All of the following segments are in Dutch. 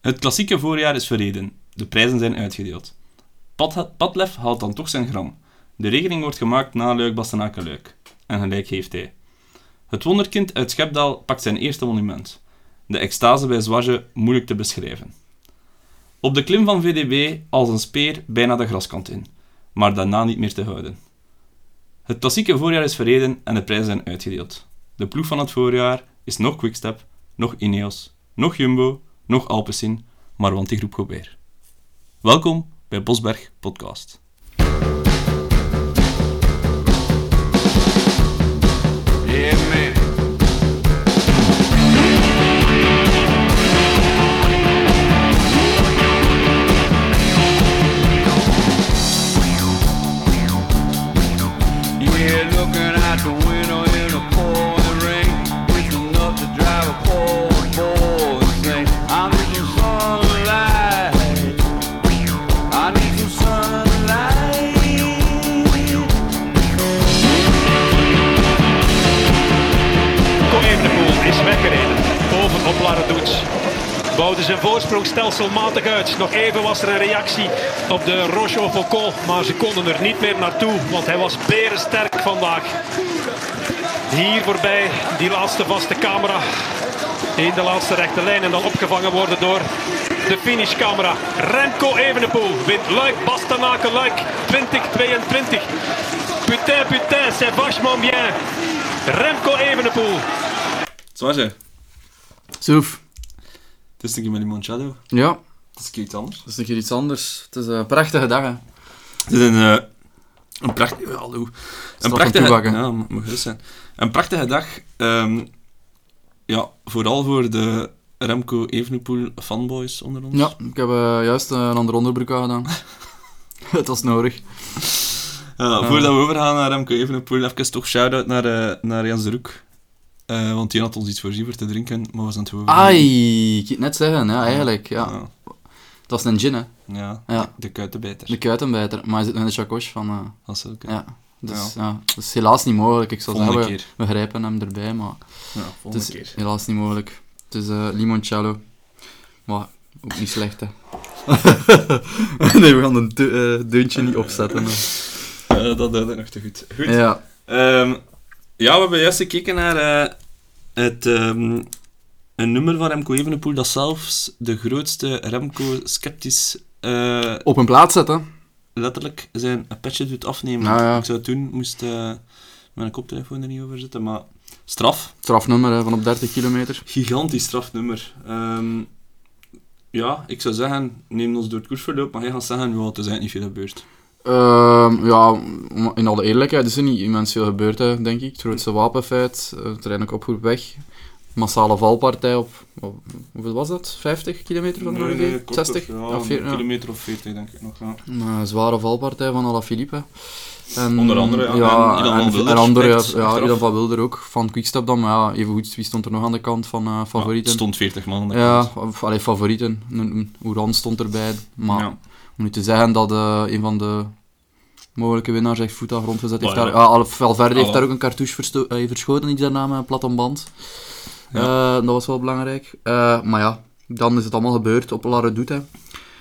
Het klassieke voorjaar is verreden. De prijzen zijn uitgedeeld. Pad, Padlef haalt dan toch zijn gram. De regeling wordt gemaakt na Luik Bastenaken. En gelijk heeft hij. Het wonderkind uit Schepdaal pakt zijn eerste monument. De extase bij Zwaje moeilijk te beschrijven. Op de klim van VDB als een speer bijna de graskant in, maar daarna niet meer te houden. Het klassieke voorjaar is verreden en de prijzen zijn uitgedeeld. De ploeg van het voorjaar is nog Quickstep, nog Ineos, nog Jumbo, nog Alpecin, maar want die groep Gobert. Welkom bij Bosberg Podcast. Zijn voorsprong stelselmatig uit. Nog even was er een reactie op de Roche au Faucon. Maar ze konden er niet meer naartoe. Want hij was berensterk vandaag. Hier voorbij die laatste vaste camera. In de laatste rechte lijn. En dan opgevangen worden door de finishcamera. Remco Evenepoel wint Luik Bastenaken Luik 2022. Putain, putain, c'est vachement bien. Remco Evenepoel. Zwaje, Soef. Het is een keer met limoncello. Ja, Het is een keer iets anders. dat is een keer iets anders. Het is een prachtige dag, hè. Het is een, eh, een prachtige... Hallo. Een prachtige... toebakken. Ja, mag gerust zijn. Een prachtige dag. ehm, ja, vooral voor de Remco Evenepoel fanboys onder ons. Ja, ik heb eh, juist een andere onderbroek aangedaan. Het was nodig. Ja, voordat we overgaan naar Remco Evenepoel, even toch shout-out naar, eh, naar Jens de Roek. Eh, want die had ons iets voorzien voor te drinken, maar we zijn het over. Ai, ik net zeggen, ja, eigenlijk. Ja. Ja, Dat is een gin, hè. ja, Ja. de kuitenbijter. De kuitenbijter. Maar hij zit in de chakos van... eh, Dat is ook. ja. Dus ja. dat is helaas niet mogelijk. Ik zou Volgende zeggen, we, we grijpen hem erbij, maar Ja, het volgende is keer. helaas niet mogelijk. Het is eh limoncello. Maar ook niet slecht, hè. nee, we gaan een de- deuntje niet opzetten. dat duidt nog te goed. Goed. Ja. Ehm, ja, we hebben juist gekeken naar het, ehm, een nummer van Remco Evenepoel dat zelfs de grootste Remco-sceptisch eh, Op een plaats zetten. letterlijk zijn petje doet afnemen. Ja. Ik zou het doen, moest eh, mijn koptelefoon er niet over zitten, maar straf. Strafnummer hè, van op 30 kilometer. Gigantisch strafnummer. Ehm, ja, ik zou zeggen, neem ons door het koersverloop, maar jij gaat zeggen, het is eigenlijk niet veel gebeurd. Ehm, ja, in alle eerlijkheid is er niet immens veel gebeurd, hè, denk ik. Het grootste wapenfeit, uh, uiteindelijk oproep weg. Massale valpartij op, op- hoeveel was dat? 50 kilometer van de Rode 60? Ja, Ja, veer- ja. kilometer of 40 denk ik nog. Ja. Een zware valpartij van Alaphilippe. En, Onder andere, ja. En ja. Ilan van en, Wilder en andere, ja, spreekt ja, achteraf. Ilan van Wilder ook, van Quickstep dan. Maar ja, even goed, wie stond er nog aan de kant van eh, Ja, favorieten? het stond 40 man aan de Ja, kant. of, allee, favorieten. Oeran stond erbij. Maar Ja. Om nu te zeggen dat eh, een van de mogelijke winnaars echt voet aan grond gezet heeft. Ja. Daar, ja, Al- Valverde heeft daar ook een cartouche eh, verschoten, iets daarna met een plat om band. Ja. Eh, dat was wel belangrijk. Eh, maar ja, dan is het allemaal gebeurd op La Redoute. hè.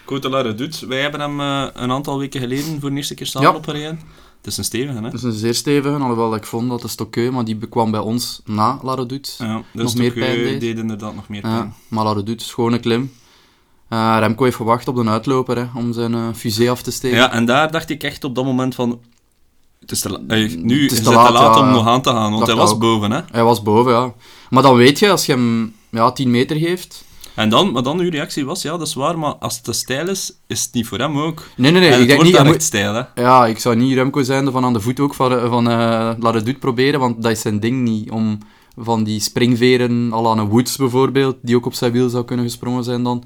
Côte la Redoute, wij hebben hem eh, een aantal weken geleden voor de eerste keer samen Ja. opgereden. Het is een stevige, hè? Dat is een zeer stevige, alhoewel ik vond dat de Stokkeu, maar die kwam bij ons na La Redoute. Ja, nog dus meer pijn eh, deed. deed inderdaad nog meer Ja, pijn. maar La Redoute, schone klim. Eh, Remco heeft gewacht op de uitloper hè, om zijn eh fusée af te steken. Ja, en daar dacht ik echt op dat moment van... Het is te eh, nu Het is is te het te laat, ja. om nog aan te gaan, want hij was ook. boven, hè. Hij was boven, ja. Maar dan weet je, als je hem ja, 10 meter geeft... En dan, maar dan uw reactie was, ja, dat is waar, maar als het te stijl is, is het niet voor hem ook. Nee, nee, nee. en ik denk niet... dan stijl, hè. Ja, ik zou niet Remco zijn van aan de voet ook van, eh, van Redoute proberen, want dat is zijn ding niet. Om van die springveren, al aan een Woods bijvoorbeeld, die ook op zijn wiel zou kunnen gesprongen zijn dan,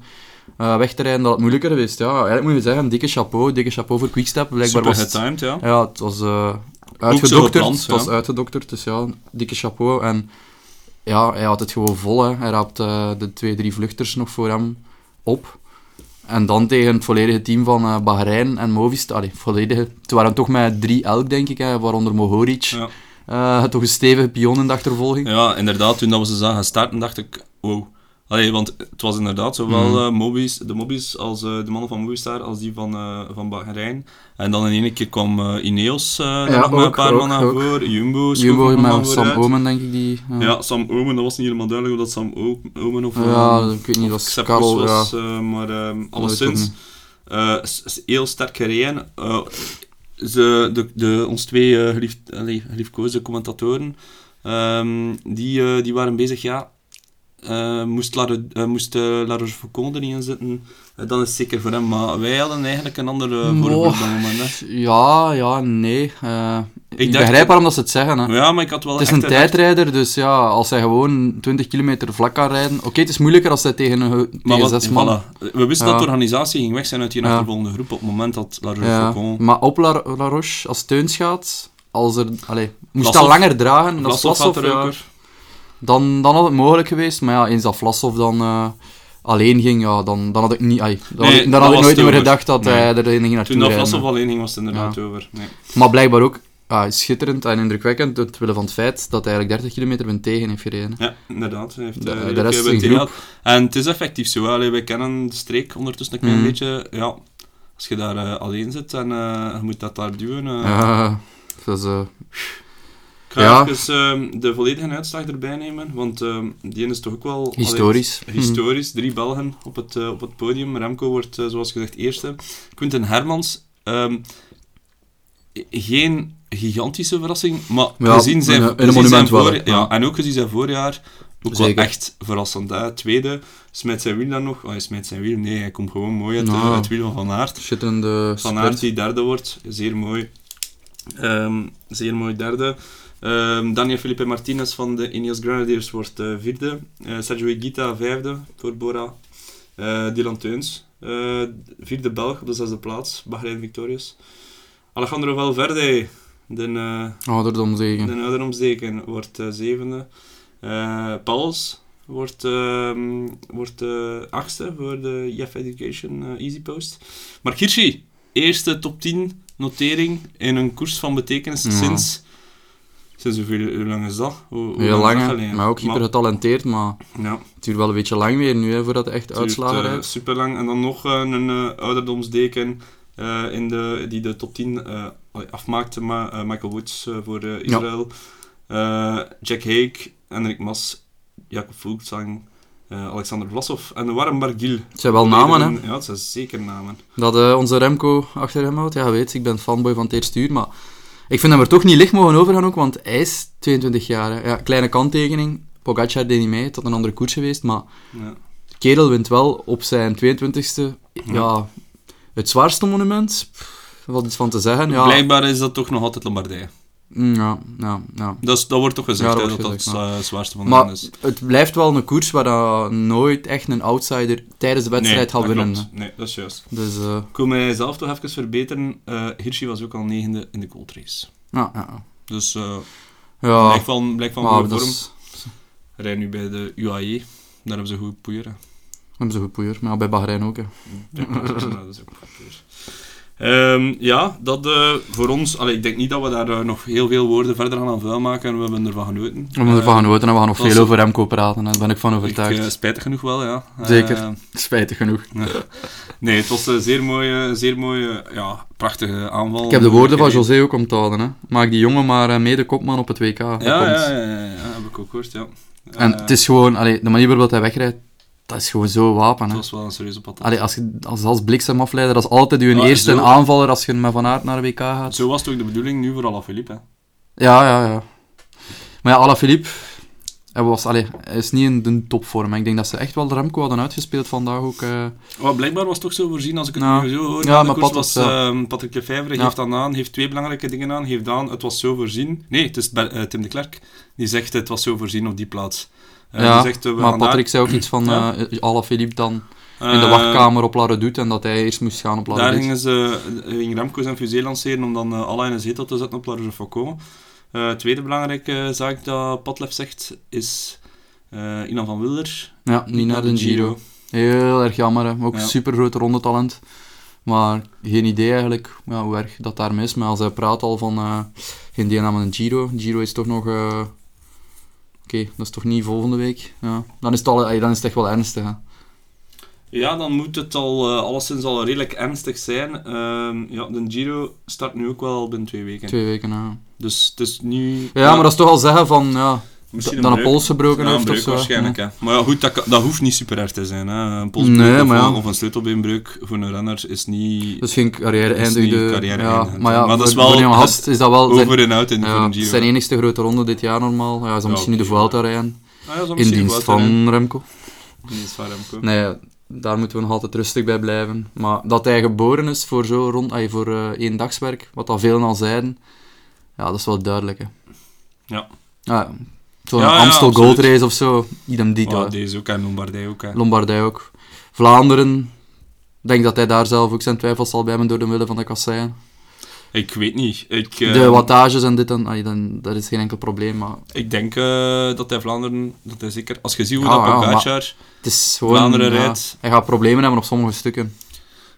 eh, weg te rijden, dat het moeilijker geweest. Ja, eigenlijk moet je zeggen, dikke chapeau, dikke chapeau voor Quickstep. Blijkbaar Super was het, getimed, ja. ja, het was eh uitgedokterd. het was uitgedokterd, dus ja, dikke chapeau. En ja, hij had het gewoon vol. Hè. Hij raapt eh, de twee, drie vluchters nog voor hem op. En dan tegen het volledige team van eh Bahrein en Movistar. Allee, volledige. Het waren toch met drie elk, denk ik, hè, waaronder Mohoric. Ja. Toch een stevige pion in de achtervolging. Ja, inderdaad, toen dat we ze zagen starten, dacht ik, wow, Allee, want het was inderdaad zowel Mhm. eh, de Mobis als eh, de mannen van Movistar als die van, eh, van Bahrein. En dan in één keer kwam Ineos daar Ja, nog met een paar ook, man naar ook. voren. Jumbo, Jumbo met Sam vooruit. Omen, denk ik, die... ja. Sam Omen, dat was niet helemaal duidelijk of dat Sam Omen of... Ja, ik weet niet, of dat was, ja. eh, maar ik alleszins... heel sterk gereden. Ze, de, de, ons twee geliefd, allee, geliefkoosde commentatoren, ehm, die, die waren bezig, ja... eh, moest La, uh, moest, eh, La Rochefoucauld erin zitten, eh, dan is het zeker voor hem. Maar wij hadden eigenlijk een andere voorkeur op dat moment. Hè. Ja, ja, nee. eh, ik dacht- begrijp waarom dat ze het zeggen. Hè. Ja, maar ik had wel Het is een tijdrijder, dus ja, als hij gewoon 20 kilometer vlak kan rijden... Oké, het is moeilijker als hij tegen, een, Maar tegen wat, zes man... voilà. We wisten Ja. dat de organisatie ging weg zijn uit die Ja. achtervolgende groep op het moment dat La Ja, Rochefoucauld... maar op La, La Roche, als Teuns gaat, als er... Allee, moest dat langer dragen, dat is Vlasov dan, dan had het mogelijk geweest. Maar ja, eens dat Vlasov dan eh, alleen ging, ja, dan, dan had ik, niet, ai, dan Nee, had ik, dan dat had ik was nooit het meer over. gedacht dat Nee. hij er ging naartoe Toen dat. Vlasov alleen ging, was het inderdaad Ja. over. Nee. Maar blijkbaar ook ah, schitterend en indrukwekkend, omwille van het feit dat hij eigenlijk 30 kilometer wind tegen heeft gereden. Ja, inderdaad. Hij heeft, De- eh, de rest. En het is effectief zo. Allee, wij kennen de streek ondertussen een klein Mhm. beetje. Ja, als je daar eh, alleen zit en eh, je moet dat daar duwen. eh, Ja, dat is... Ik ga ja. even ehm, de volledige uitslag erbij nemen, want ehm, die is toch ook wel... allee, Historisch. Mhm. historisch. Drie Belgen op het, eh, op het podium. Remco wordt, eh, zoals gezegd, eerste. Quinten Hermans... ehm, geen gigantische verrassing, maar Ja, gezien zijn, in een- in een gezien monument zijn wel, voor- ja, Ja. en ook gezien zijn voorjaar, ook Zeker. wel echt verrassend. Hè. Tweede, smijt zijn wiel dan nog. Oh, hij smijt zijn wiel, nee, hij komt gewoon mooi uit, Ja. eh, het wiel van Van Aert. Schitterende Van Aert die derde wordt, zeer mooi. Ehm, zeer mooi derde. Ehm, Daniel Felipe Martinez van de Ineos Grenadiers wordt eh, vierde. Eh, Sergio Higuita vijfde voor Bora. Eh, Dylan Teuns, vierde Belg op de zesde plaats. Bahrein Victorious. Alejandro Valverde, de, Ouderdomzegen. de wordt zevende. Pauls wordt, ehm, wordt achtste voor de Jeff Education Easy Post. Mark Hirschi, eerste top 10 notering in een koers van betekenis Ja. sinds... Sinds hoeveel, hoe lang is dat? Hoe, Heel lang maar ook hyper getalenteerd, maar ja, het duurt wel een beetje lang weer nu, hè, voordat echt het duurt, uitslagen eh, rijdt. super lang. En dan nog eh, een eh, ouderdomsdeken eh, in de, die de top 10 eh, afmaakte. Maar, eh, Michael Woods eh, voor eh, Israël. Eh, Jack Haig, Henrik Mas, Jacob Fuglsang, eh, Alexander Vlasov en Warren Barguil. Het zijn wel namen, hè. Ja, het zijn zeker namen. Dat eh, onze Remco achter hem houdt. Ja, weet, ik ben fanboy van het eerste uur, maar ik vind hem er toch niet licht mogen overgaan ook, want hij is 22 jaar. Ja, kleine kanttekening. Pogacar deed niet mee, het had een andere koers geweest, maar Ja. kerel wint wel op zijn 22e, ja, het zwaarste monument. Wat is van te zeggen, ja. Blijkbaar is dat toch nog altijd Lombardije. Mm, Ja, ja, ja. Dat, wordt toch gezegd, Ja, dat hè, dat het zwaarste van de Maar is. het blijft wel een koers waar dat nooit echt een outsider tijdens de wedstrijd nee, gaat winnen. klopt. Nee, dat is juist. Dus, eh, Ik wil mijzelf toch even verbeteren. Eh Hirschi was ook al negende in de Gold Race. ja, ja. Dus eh ja. blijkt van, blijkt van goede vorm. is- rijdt nu bij de UAE. Daar hebben ze goed poeieren. hebben ze goed poeier, maar bij Bahrein ook. Hè. Ja, dat is ook goed poeier. Ehm, ja, dat eh, voor ons... Allee, ik denk niet dat we daar eh, nog heel veel woorden verder aan vuil maken. We hebben ervan genoten. We hebben ervan Eh, genoten en we gaan nog veel over Remco praten. Daar ben ik van ik, overtuigd. eh, spijtig genoeg wel, ja. Zeker. Spijtig genoeg. nee, het was een zeer mooie, zeer mooie ja, prachtige aanval. Ik heb de woorden van José ook om te houden. Hè. Maak die jongen maar mede kopman op het WK. Ja, ja, ja, ja, ja, heb ik ook gehoord, ja. En het is gewoon, allee, de manier waarop hij wegrijdt, dat is gewoon zo wapen. Hè. was wel een serieuze patat. Allee, als, je, als, als bliksemafleider, dat is altijd je eerste zo- aanvaller als je met Van Aert naar de WK gaat. Zo was het ook de bedoeling nu voor Alaphilippe. hè. Ja, ja, ja. Maar ja, Alaphilippe, hij, was, allee, hij is niet in de topvorm. Ik denk dat ze echt wel de Remco hadden uitgespeeld vandaag ook. eh. Maar blijkbaar was het toch zo voorzien, als ik het Ja. nu zo hoor. Ja, maar Pat was, ja. ehm, Patrick Lefevre Ja. geeft dan aan, heeft twee belangrijke dingen aan. Geeft aan, het was zo voorzien. Nee, het is eh, Tim de Klerk. Die zegt, het was zo voorzien op die plaats. Ja, zegt, maar Patrick zei ook iets van Ja. eh Alaphilippe dan daar- in de eh, wachtkamer op La Redoute en dat hij eerst moest gaan op La Daar gingen ze, eh, ging Remco zijn fusée lanceren om dan alle in een zetel te zetten op La Rochefoucauld. Tweede belangrijke zaak dat Patlef zegt, is eh Inan van Wilder. Ja, niet naar de Giro. Heel erg jammer, hè. ook Ja. super grote rondetalent. Maar geen idee eigenlijk ja, hoe erg dat daar mis. Maar als hij praat al van geen deelname aan een Giro. Giro is toch nog... Oké, dat is toch niet volgende week? Ja. Dan, is het al, dan is het echt wel ernstig. Hè. Ja, dan moet het al uh, alleszins al redelijk ernstig zijn. Ehm, ja, de Giro start nu ook wel binnen twee weken. Twee weken, ja. Dus het is nu... Ja, maar dat is toch al zeggen van, ja, misschien dan een breuk. pols gebroken Ja, een heeft of zo. waarschijnlijk, hè. Maar ja, goed, dat, dat hoeft niet super erg te zijn. Hè. Een polsbreuk Nee, of, ja. een- of een sleutelbeenbreuk voor een renner is niet Dus geen carrière is eindigde. carrière ja, maar ja. Maar dat is wel een is dat wel zijn, over en out in ja, een Giro. zijn enigste grote ronde dit jaar normaal. Ja, hij zal Ja, misschien nu de Vuelta rijden. Ah, ja, In misschien dienst van Remco. In dienst van Remco. Nee, daar moeten we nog altijd rustig bij blijven. Maar dat hij geboren is voor zo rond, ay, voor eh één dagswerk, wat al velen al zeiden, ja, dat is wel duidelijk. Hè. Ja. Ja, Zo'n Ja, ja, Amstel absoluut. Gold Race of zo, idem dito. Oh, deze ook en Lombardij ook. Hè. Lombardij ook. Vlaanderen, ik denk dat hij daar zelf ook zijn twijfels zal bij hebben door de middel van de kasseien. Ik weet niet. Ik, eh, De wattages en dit en ay, dan, dat is geen enkel probleem, maar ik denk eh, dat hij Vlaanderen, dat hij zeker, als je ziet hoe Ja, dat ja, Pogacar, het is gewoon... Vlaanderen ja, rijdt. Hij gaat problemen hebben op sommige stukken.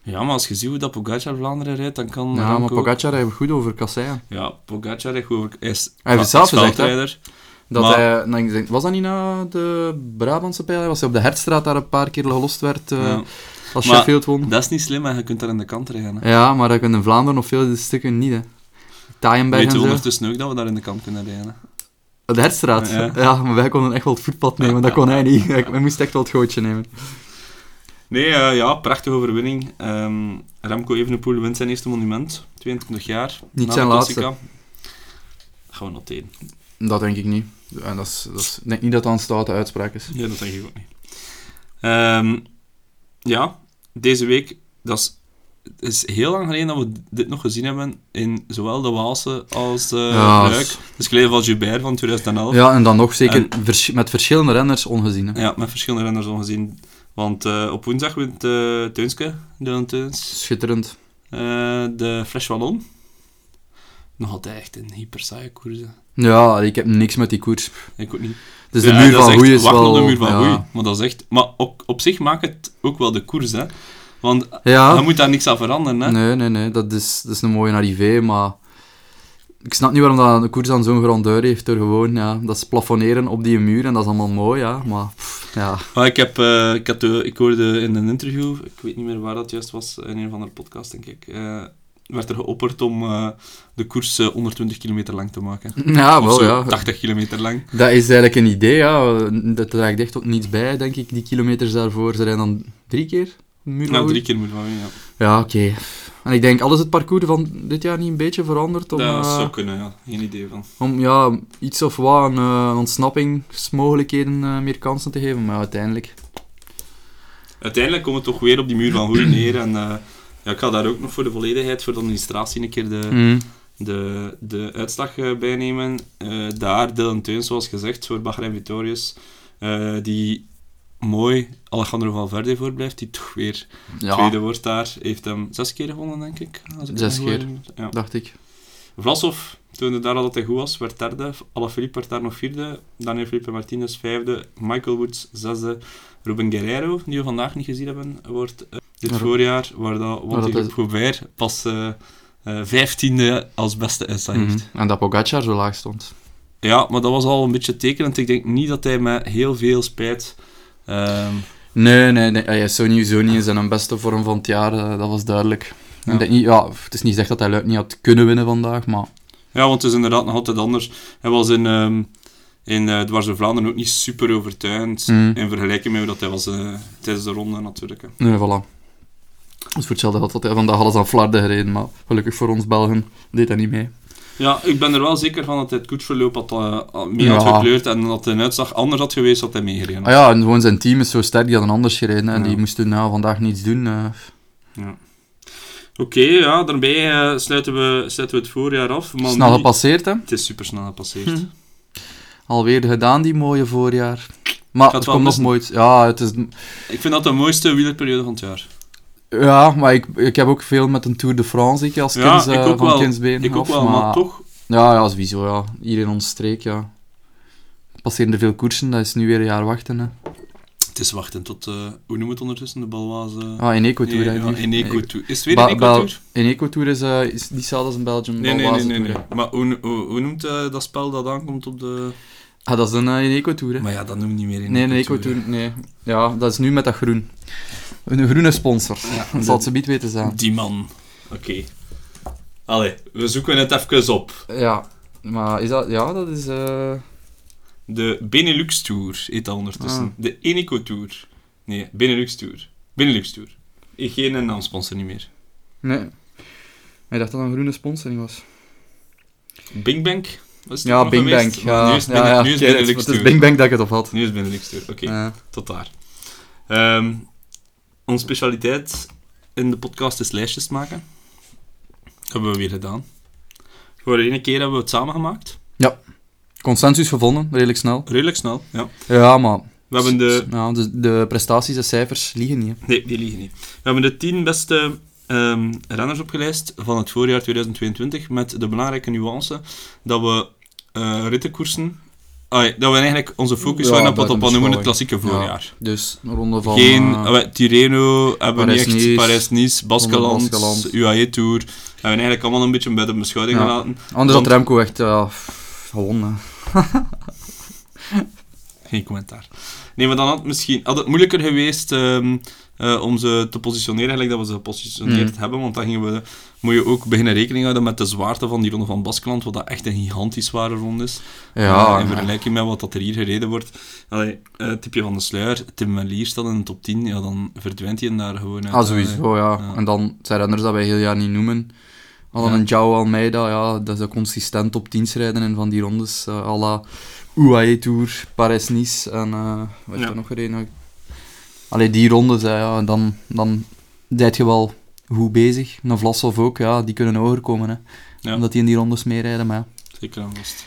ja, maar als je ziet hoe dat Pogacar Vlaanderen rijdt, dan kan Ja, maar Pogacar rijdt goed over kasseien. Ja, Pogacar rijdt goed over- hij is Hij heeft het zelf gezegd. Dat Maar- hij, nou, was dat niet na de Brabantse pijl? Was hij op de Hertstraat daar een paar keer gelost werd eh, Ja. als Maar- Sheffield won? Dat is niet slim, en je kunt daar aan de kant rijden. hè. Ja, maar dat kunnen in Vlaanderen nog veel stukken niet. Hè. Taaienberg Weet je ondertussen ook dat we daar in de kant kunnen rijden? hè? De Hertstraat? Ja. Ja. maar wij konden echt wel het voetpad nemen, dat kon hij niet. Wij moesten echt wel het gootje nemen. Nee, eh, ja, prachtige overwinning. Ehm, Remco Evenepoel wint zijn eerste monument, 22 jaar. Niet zijn laatste. Gaan we noteren. Dat denk ik niet. En dat is, dat is, ik denk niet dat dat een stoute uitspraak is. Ja, dat denk ik ook niet. Ehm, ja, deze week, dat is, het is heel lang geleden dat we dit nog gezien hebben in zowel de Waalse als de Ja, Het is geleden van Gilbert van 2011. Ja, en dan nog zeker vers- met verschillende renners ongezien. Hè. Ja, met verschillende renners ongezien. Want eh, op woensdag wint uh, Teunske, Dylan Teuns, Schitterend. eh, de Fresh Wallon. Nog altijd echt een hyper saaie koers. Ja, ik heb niks met die koers. Ik ook niet. Dus Ja, de muur van Hoei is wel... op de muur van ja. Hoei. Maar dat is echt... Maar ook, op zich maakt het ook wel de koers, hè. Want Ja. je moet daar niks aan veranderen, hè. Nee, nee, nee. Dat is, dat is een mooie arrivé, maar... Ik snap niet waarom dat de koers dan zo'n grandeur heeft door gewoon... Ja, dat is plafonneren op die muur en dat is allemaal mooi, ja. Maar, pff, ja... Maar ik, heb, eh, ik, had, ik hoorde in een interview, ik weet niet meer waar dat juist was, in een van de podcast, denk ik, eh, werd er geopperd om eh, de koers eh, 120 kilometer lang te maken. Ja, wel, ja. 80 kilometer lang. Dat is eigenlijk een idee, ja. Dat draagt echt ook niets bij, denk ik, die kilometers daarvoor. Ze rijden dan drie keer Nou, drie keer moet wel, ja. Ja, oké. En ik denk, alles het parcours van dit jaar niet een beetje veranderd om, dat eh, zou kunnen, ja. Geen idee van. om ja, iets of wat eh, ontsnappingsmogelijkheden eh, meer kansen te geven, maar uiteindelijk... Uiteindelijk komen we toch weer op die muur van Hoei neer. En eh, ja, ik ga daar ook nog voor de volledigheid, voor de administratie, een keer de, Mm. de, de uitslag eh, bijnemen. Eh, daar Dylan Teuns, zoals gezegd, voor Bahrein Victorious. eh, die mooi Alejandro Valverde voorblijft, die toch weer Ja, tweede wordt daar. Heeft hem zes keer gewonnen, denk ik. als ik Zes keer. Ja. dacht ik. Vlasov toonde daar al dat hij goed was, werd derde. Alaphilippe werd daar nog vierde. Daniel Felipe Martinez vijfde. Michael Woods zesde. Ruben Guerrero, die we vandaag niet gezien hebben, wordt dit Ja, voorjaar, waar dat dat Wanty is- Goubert pas eh, eh, vijftiende als beste heeft. Mhm. En dat Pogacar zo laag stond. Ja, maar dat was al een beetje tekenend. Ik denk niet dat hij met heel veel spijt... ehm, Nee, nee, nee. Hij is sowieso niet in zijn beste vorm van het jaar, eh, dat was duidelijk. Ja. Ik denk niet, ja, het is niet gezegd dat hij Luik niet had kunnen winnen vandaag, maar... Ja, want het is inderdaad nog altijd anders. Hij was in, ehm in Dwars door Vlaanderen ook niet super overtuigend. Mm. In vergelijking met hoe dat hij was tijdens de ronde natuurlijk. hè. Nee, voilà. Dus voor hetzelfde had hij vandaag alles aan Flarden gereden, maar gelukkig voor ons Belgen deed hij niet mee. Ja, ik ben er wel zeker van dat hij het koetsverloop had uh, mee Ja. had gekleurd en dat een uitslag anders had geweest, had hij meegereden. Ah ja, en gewoon zijn team is zo sterk, die hadden anders gereden. En Ja. die moesten nou, vandaag niets doen. eh. Oké, ja, daarbij eh, sluiten, we, sluiten we het voorjaar af. Maar snel gepasseerd, hè. Het is super snel gepasseerd. Hm. Alweer gedaan, die mooie voorjaar. Maar het komt nog mooi... Ja, het is... Ik vind dat de mooiste wielerperiode van het jaar. Ja, maar ik, ik heb ook veel met een Tour de France ik, als Ja, kinds, ik eh, ook van wel. kindsbeen Ik ook wel, maar, toch... Ja, ja, sowieso, ja. Hier in onze streek, ja. Passeren er veel koersen, dat is nu weer een jaar wachten, hè. Het is wachten tot, eh, hoe noemen we het ondertussen, de Balwaze... Ah, in Eco-Tour, Nee, ja, die- in Eco-Tour. Is het weer Ba- een Bel- Eco-Tour? In Eco-Tour is, eh, is niet hetzelfde als in Belgium. Nee, nee, nee, nee, nee. Maar hoe, hoe, hoe noemt dat spel dat aankomt op de... Ah, dat is een, eh, een ecotour, hè. Maar ja, dat noem je niet meer in Nee, een ecotour. nee. Ja, dat is nu met dat groen. Een groene sponsor. Ja, dat zal het ze niet weten zijn. Die man. Oké. Allee, we zoeken het even op. Ja, maar is dat... Ja, dat is... eh, De Benelux Tour heet dat ondertussen. Ah. De Eneco Tour. Nee, Benelux Tour. Benelux Tour. Geen naamsponsor niet meer. Nee. Maar ik dacht dat dat een groene sponsoring was. Bing Bang? Ja, Bing Bang. Ja, nu is het ja, ja. nu is het is. Bing Bang dat ik het op had. Nu is het Benelux Tour. Oké, Ja. tot daar. Ehm onze specialiteit in de podcast is lijstjes maken. Dat hebben we weer gedaan. Voor de ene keer hebben we het samen gemaakt. Consensus gevonden, redelijk snel. Redelijk snel, ja. Ja, maar... We hebben de... Ja, de, de prestaties, de cijfers liegen niet. hè. Nee, die liegen niet. We hebben de 10 beste ehm, renners opgelijst van het voorjaar 2022 met de belangrijke nuance dat we eh rittenkoersen... ja, dat we eigenlijk onze focus Ja, waren op wat noemen het klassieke voorjaar. Dus een ronde van... Geen Tirreno, hebben we niet echt Parijs-Nice, Baskeland, Baskeland. UAE Tour. Hebben we eigenlijk allemaal een beetje bij de beschouwing Ja. gelaten. Anders Want- had Remco echt... ja, gewonnen. Geen commentaar. Nee, maar dan had het misschien had het moeilijker geweest ehm, eh, om ze te positioneren, eigenlijk dat we ze gepositioneerd Mhm. hebben. Want dan gingen we, moet je ook beginnen rekening houden met de zwaarte van die ronde van Baskeland, wat dat echt een gigantisch zware ronde is. Ja, Eh, in vergelijking met wat dat er hier gereden wordt. Allee, eh, tipje van de sluier, Tim Melier staat in de top 10, ja, dan verdwijnt hij daar gewoon uit. Ah, sowieso, ja. Ja. En dan zijn renners dat wij heel jaar niet noemen. Al dan Ja. een Joao Almeida, ja, dat is een consistent op 10 rijden in van die rondes. à la UAE Tour, Paris-Nice en... wat Ja. er nog gereden? Allee, die rondes, ja, dan, dan zijt je wel goed bezig. Een Vlasov ook, ja, die kunnen hoger komen, hè. Ja. Omdat die in die rondes meerijden, maar ja. Zeker aan vast.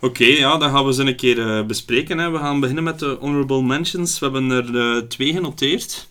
Oké, ja, dan gaan we ze een keer eh, bespreken. Hè. We gaan beginnen met de honorable mentions. We hebben er eh, twee genoteerd.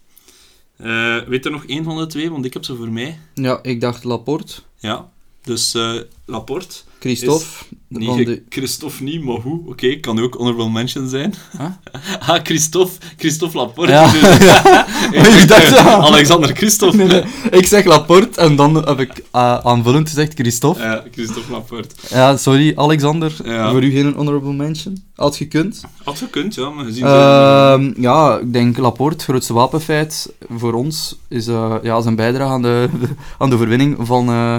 Eh, weet er nog één van de twee? Want ik heb ze voor mij. Ja, ik dacht Laporte, Ja, dus Laporte. Christophe, van ge- de... Christophe niet, maar hoe? Oké, kan ook honorable mention zijn. Huh? ah, Christophe. Christophe Laporte. Ja, Dus- ja. Ik dacht, ja. Alexander Christophe. Nee, nee. Ik zeg Laporte en dan heb ik eh, aanvullend gezegd Christophe. Ja, Christophe Laporte. Ja, sorry Alexander, Ja. voor u geen honorable mention, als je kunt. Had gekund, ja, maar gezien... Ehm, ja, ik denk Laporte, grootste wapenfeit voor ons, is eh, ja, zijn bijdrage aan de, aan de verwinning van, eh,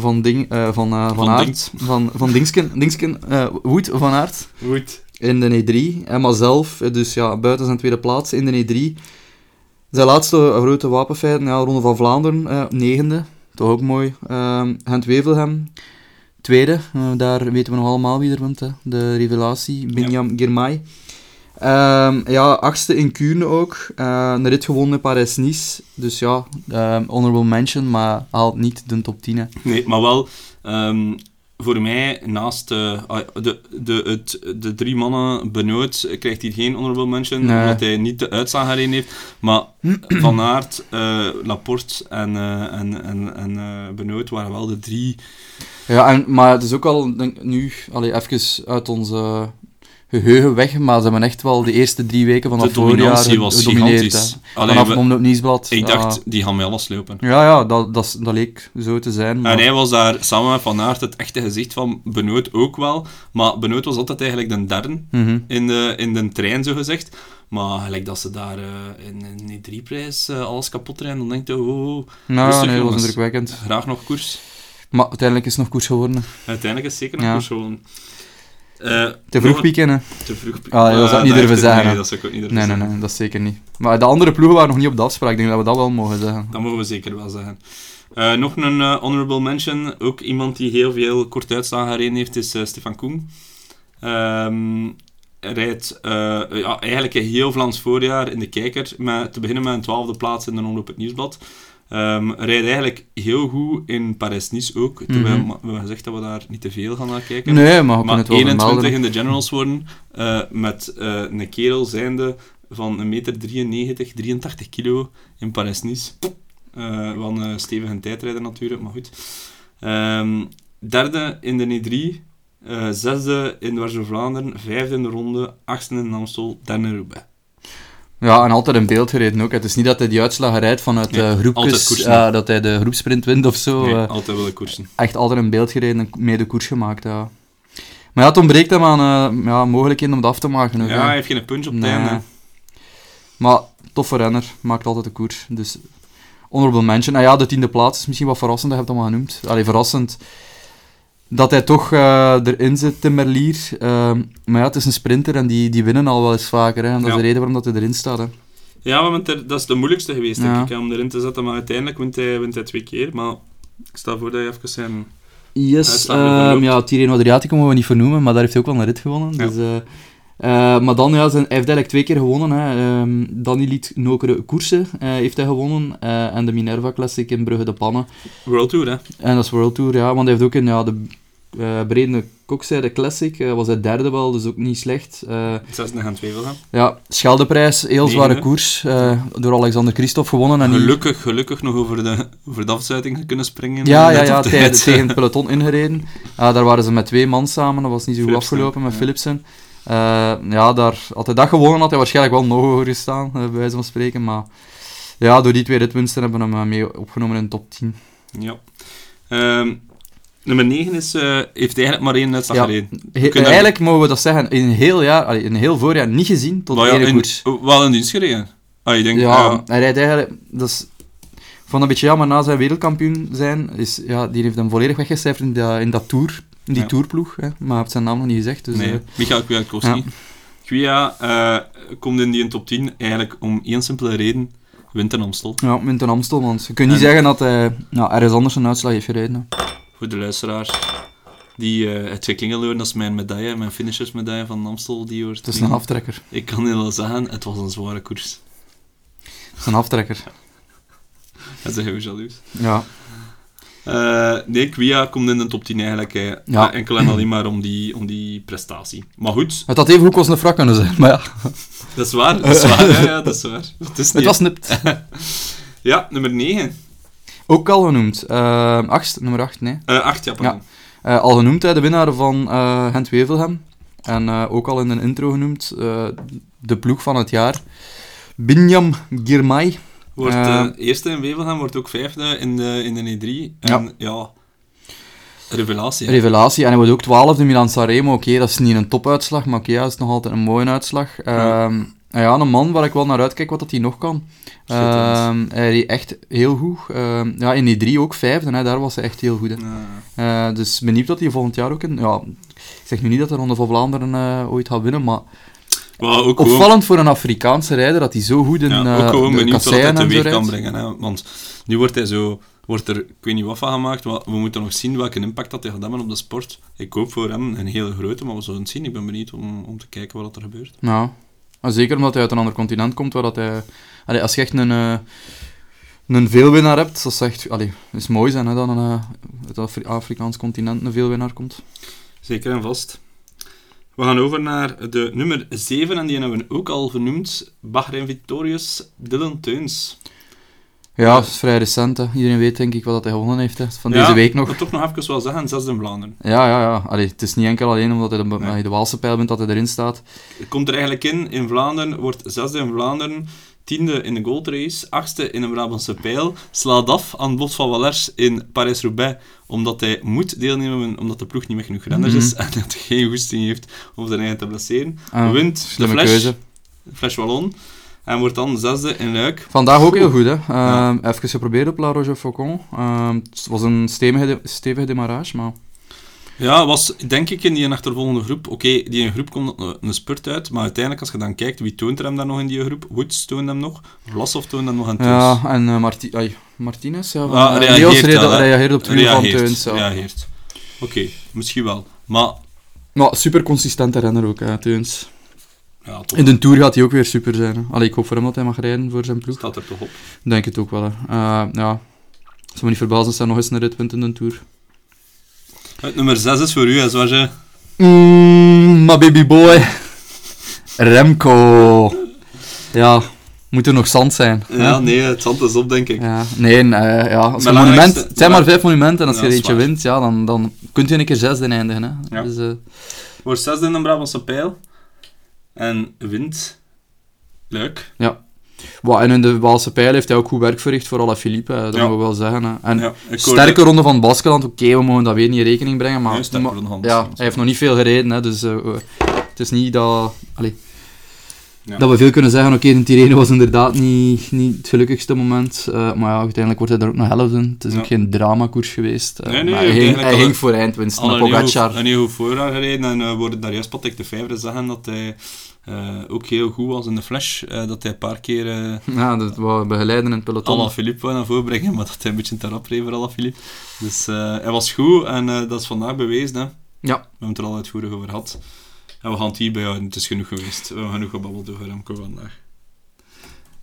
van, ding, eh, van, eh, van, Van Aert. Dings. Van, van Dingsken, Dingsken Woed van Aert Goed. in de E3. En maar zelf, dus ja, buiten zijn tweede plaats in de E3. Zijn laatste grote wapenfeiten, ja, Ronde van Vlaanderen, negende. Toch ook mooi. Ehm Gent Wevelgem, tweede. Daar weten we nog allemaal wie er wint, hè. de revelatie, Binyam Girmay. Ehm, ja, achtste in Kuurne ook. Eh, een rit gewonnen in Parijs-Nice. Dus ja, ehm, honorable mention, maar haalt niet de top 10. Hè. Nee, maar wel, ehm, voor mij, naast eh, ah, de, de, het, de drie mannen Benoot, eh, krijgt hij geen honorable mention, Nee. omdat hij niet de uitslag erin heeft. Maar Van Aert, eh, Laporte en, en, en, en Benoot waren wel de drie... Ja, en, maar het is ook al denk, nu allee, even uit onze geheugen weg, maar ze hebben echt wel de eerste drie weken van De het voorjaar gedomineerd. gigantisch. hè. Allee, Vanaf we- Omloop Nieuwsblad. ik dacht, die gaan mij alles lopen. Ja, ja, dat, dat, leek zo te zijn. Maar... En hij was daar samen met Van Aert het echte gezicht van Benoot ook wel. Maar Benoot was altijd eigenlijk de derde Mhm. in de, in de trein, zo gezegd. Maar gelijk dat ze daar eh, in, in die drieprijs eh alles kapot rijden, dan denk je, oh, oh, Nou, Rustig, nee, dat was jongens. indrukwekkend. graag nog koers. Maar uiteindelijk is het nog koers geworden. Uiteindelijk is het zeker nog Ja. koers gewoon. Eh, Te vroeg pieken, hè. Te vroeg pieken. Ah, dat zou ik niet durven zeggen, Nee, dat zou ik ook niet durven Nee, nee, zeggen. nee, dat is zeker niet. Maar de andere ploegen waren nog niet op de afspraak. Ik denk dat we dat wel mogen zeggen. Dat mogen we zeker wel zeggen. Eh, nog een eh, honorable mention. Ook iemand die heel veel korte uitslagen gereden heeft, is Stefan Koen. Hij rijdt ja, eigenlijk een heel Vlaams voorjaar in de kijker. Met, te beginnen met een twaalfde plaats in de Omloop het Nieuwsblad. Ehm rijdt eigenlijk heel goed in Parijs-Nice ook. Terwijl Mhm. we hebben gezegd dat we daar niet te veel gaan naar kijken. Nee, maar Maar het wel 21 vermelden. in de generals worden, eh, met eh, een kerel zijnde van 1,93 meter, 83 kilo in Parijs-Nice. Eh wel een stevige tijdrijder natuurlijk, maar goed. Ehm, derde in de E3, eh, zesde in door Vlaanderen, vijfde in de ronde, achtste in Amstel, derde in Roubaix. Ja, en altijd in beeld gereden ook. Het is niet dat hij die uitslagen rijdt vanuit Nee, eh, altijd groepjes, dat hij de groepsprint wint of zo. Nee, eh, altijd willen koersen. echt altijd in beeld gereden en mee de koers gemaakt, ja. Maar ja, het ontbreekt hem aan eh, ja, mogelijkheden om het af te maken. Ook, Ja, hè. hij heeft geen punch op het Nee. einde. Maar toffe renner, maakt altijd de koers. Dus honorable mention. Nou ja, de tiende plaats is misschien wat verrassend, dat heb je het allemaal genoemd. Allee, verrassend dat hij toch eh, erin zit, Timmerlier. Ehm maar ja, het is een sprinter en die, die winnen al wel eens vaker. Hè. En dat is de reden waarom dat hij erin staat. Hè. Ja, want dat is de moeilijkste geweest, denk ik, om erin te zetten. Maar uiteindelijk wint hij, wint hij twee keer. Maar ik stel voor dat je even zijn... Yes, loopt. ja, Tirreno Adriatico mogen we niet vernoemen, maar daar heeft hij ook wel een rit gewonnen. Ja. Dus, eh, eh, maar dan, ja, zijn, hij heeft eigenlijk twee keer gewonnen. Hè. Danny liet Nokere Koersen heeft hij gewonnen. en de Minerva Classic in Brugge de Pannen. World Tour, hè. En dat is World Tour, ja. Want hij heeft ook in ja, de eh Brede Kokzijde Classic, eh, was hij derde wel, dus ook niet slecht. Eh, Zesde gaan twee wel, hè. ja, Scheldeprijs, heel zware Negende. koers. door Alexander Christophe gewonnen. En Gelukkig, gelukkig nog over de, over de afsluiting kunnen springen. Ja, ja, ja tijd. tegen het peloton ingereden. Daar waren ze met twee man samen, dat was niet zo goed Philipsen, afgelopen met ja. Philipsen. Ja, daar, had hij dat gewonnen, had hij waarschijnlijk wel nog hoger gestaan, bij wijze van spreken. Maar ja, door die twee ritwinsten hebben we hem mee opgenomen in de top 10. Ja. Ehm, nummer 9 is, eh, heeft eigenlijk maar één uitslag Ja. gereden. He- eigenlijk mogen we dat zeggen, in een heel jaar, allee, in een heel voorjaar niet gezien tot de ja, koers. wel in dienst gereden. Ah, je denkt, Ja, ja, hij rijdt eigenlijk... Dat is, ik vond het een beetje jammer, na zijn wereldkampioen zijn, is, ja, die heeft hem volledig weggecijferd in, dat in dat tour, in die Ja. tourploeg. Hè, maar hij heeft zijn naam nog niet gezegd, dus... nee, eh, Michael Kwiatkowski. Kwia eh, komt in die top 10 eigenlijk om één simpele reden. Wint een Amstel. Ja, wint een Amstel, want je kunt niet En- zeggen dat hij nou, ergens anders een uitslag heeft gereden. Voor de luisteraars. Die eh het geklingel horen, dat is mijn medaille, mijn finishersmedaille van Amstel. Die hoort Het is een aftrekker. Ik kan heel wel zeggen, het was een zware koers. Het is een aftrekker. Dat is heel jaloers. Ja. Eh, nee, Kwia komt in de top 10 eigenlijk. Ja. Enkel en alleen maar om die, om die prestatie. Maar goed, Het had even goed als een frak kunnen zijn, maar ja. dat is waar. Dat is waar, ja, ja, dat is waar. Het is Het niet- was nipt. Ja, nummer 9. Ook al genoemd. Eh acht, nummer 8, nee. Eh 8, ja, pardon. Eh, al genoemd, hè, de winnaar van eh Gent Wevelgem. En ook al in een intro genoemd, de ploeg van het jaar. Binyam Girmay. Wordt eerste in Wevelgem, wordt ook vijfde in de, in de E3. En ja, revelatie. hè. Revelatie. En hij wordt ook twaalfde Milan Sanremo. Oké, dat is niet een topuitslag, maar oké, dat is nog altijd een mooie uitslag. Ja. Ehm, ja, een man waar ik wel naar uitkijk wat dat hij nog kan. Ehm, hij echt heel goed. Ehm, ja, in die drie ook vijfde, hè, daar was hij echt heel goed. Hè. Ja. Eh, dus benieuwd dat hij volgend jaar ook in... Ja, ik zeg nu niet dat de Ronde van Vlaanderen eh, ooit gaat winnen, maar Maar ook gewoon, opvallend voor een Afrikaanse rijder dat hij zo goed in ja, eh ook gewoon de benieuwd wat hij teweeg kan brengen. Hè. Want nu wordt hij zo... Wordt er, ik weet niet wat van gemaakt, maar we moeten nog zien welke impact dat hij gaat hebben op de sport. Ik hoop voor hem een hele grote, maar we zullen het zien. Ik ben benieuwd om, om te kijken wat er gebeurt. Ja, maar zeker omdat hij uit een ander continent komt, waar dat hij... Als je echt een, eh, een veelwinnaar hebt, dat is echt... Is mooi zijn, hè, dat een, uit het Afri- Afrikaans continent een veelwinnaar komt. Zeker en vast. We gaan over naar de nummer 7, en die hebben we ook al vernoemd. Bahrein Victorious, Dylan Teuns. Ja, dat is vrij recent, hè. Iedereen weet denk ik wat dat hij gewonnen heeft, hè. Van Ja, deze week Ik nog. wil toch nog even wel zeggen, zesde in Vlaanderen. Ja, ja, ja. Allee, het is niet enkel alleen omdat hij de, Nee. de Waalse pijl bent dat hij erin staat. Het komt er eigenlijk in, in Vlaanderen, wordt zesde in Vlaanderen, tiende in de Gold Race, achtste in de Brabantse Pijl, slaat af aan Bos van Wallers in Parijs-Roubaix, omdat hij moet deelnemen, omdat de ploeg niet meer genoeg renners is Mhm. en dat hij geen goesting heeft om zijn eigen te blesseren. Ah, Wint de Flash, keuze. Flash Wallon, en wordt dan zesde in Luik. Vandaag ook heel goed, hè. Ja. Ehm, Even geprobeerd op La Roche-Faucon. Ehm, het was een stevige, de- stevige demarrage, maar... Ja, was denk ik in die achtervolgende groep. Oké, die in groep komt een, een spurt uit, maar uiteindelijk als je dan kijkt, wie toont er hem dan nog in die groep? Woods toont hem nog, Vlasov toont hem nog en Teuns. Ja, en Marti ai, Martinez, ja, van, Ah, eh, reageert wel, hè. reageert op het wiel van Reageert, Teuns. Ja. reageert. Oké, misschien wel. Maar, Maar super consistente renner ook, hè, Teuns. Ja. In de Tour gaat hij ook weer super zijn. Hè. Allee, ik hoop voor hem dat hij mag rijden voor zijn ploeg. Staat er toch op. Denk het ook wel, hè. Eh, ja. Het zou me niet verbazen als hij nog eens een rit wint in de Tour. Het nummer 6 is voor u, hè, zoals je... Mmm, my baby boy. Remco. Ja, moet er nog zand zijn. hè? Ja, nee, het zand is op, denk ik. Ja, nee, eh, ja, als een monument, het zijn maar vijf monumenten en als Ja, je er eentje wint, ja, dan, dan kunt je een keer zesde eindigen. Hè. Ja. Dus, eh, Wordt zesde in de Brabantse pijl. En wint... Leuk. Wat, en in de Waalse pijl heeft hij ook goed werk verricht voor Alaphilippe, hè, dat Ja. moet ik wel zeggen. Hè. En Ja, sterke ronde van Baskeland, oké, we mogen dat weer niet in rekening brengen, maar, Ja, maar- ja, hij heeft nog niet veel gereden, hè, dus eh, het is niet dat... Allee, Ja. Dat we veel kunnen zeggen, oké, de Tirreno was inderdaad niet, niet het gelukkigste moment, eh, maar ja, uiteindelijk wordt hij er ook nog helft. Het is Ja. ook geen dramakoers geweest. eh, Nee, nee, maar hij, ging, hij ging voor eindwinst, goed, Pogacar... een goed voorjaar gereden en uh, worden daar juist wat ik de vijfde zeggen dat hij eh, ook heel goed was in de flash. eh, dat hij een paar keer eh Ja, dat we begeleiden in het peloton. Alaphilippe wou naar voren brengen, maar dat hij een beetje te rap reed voor Alaphilippe. Dus eh, hij was goed en eh, dat is vandaag bewezen. Hè. Ja, We hebben het er al uitvoerig over gehad. En we gaan het hierbij houden, het is genoeg geweest. We hebben genoeg gebabbeld over Remco vandaag.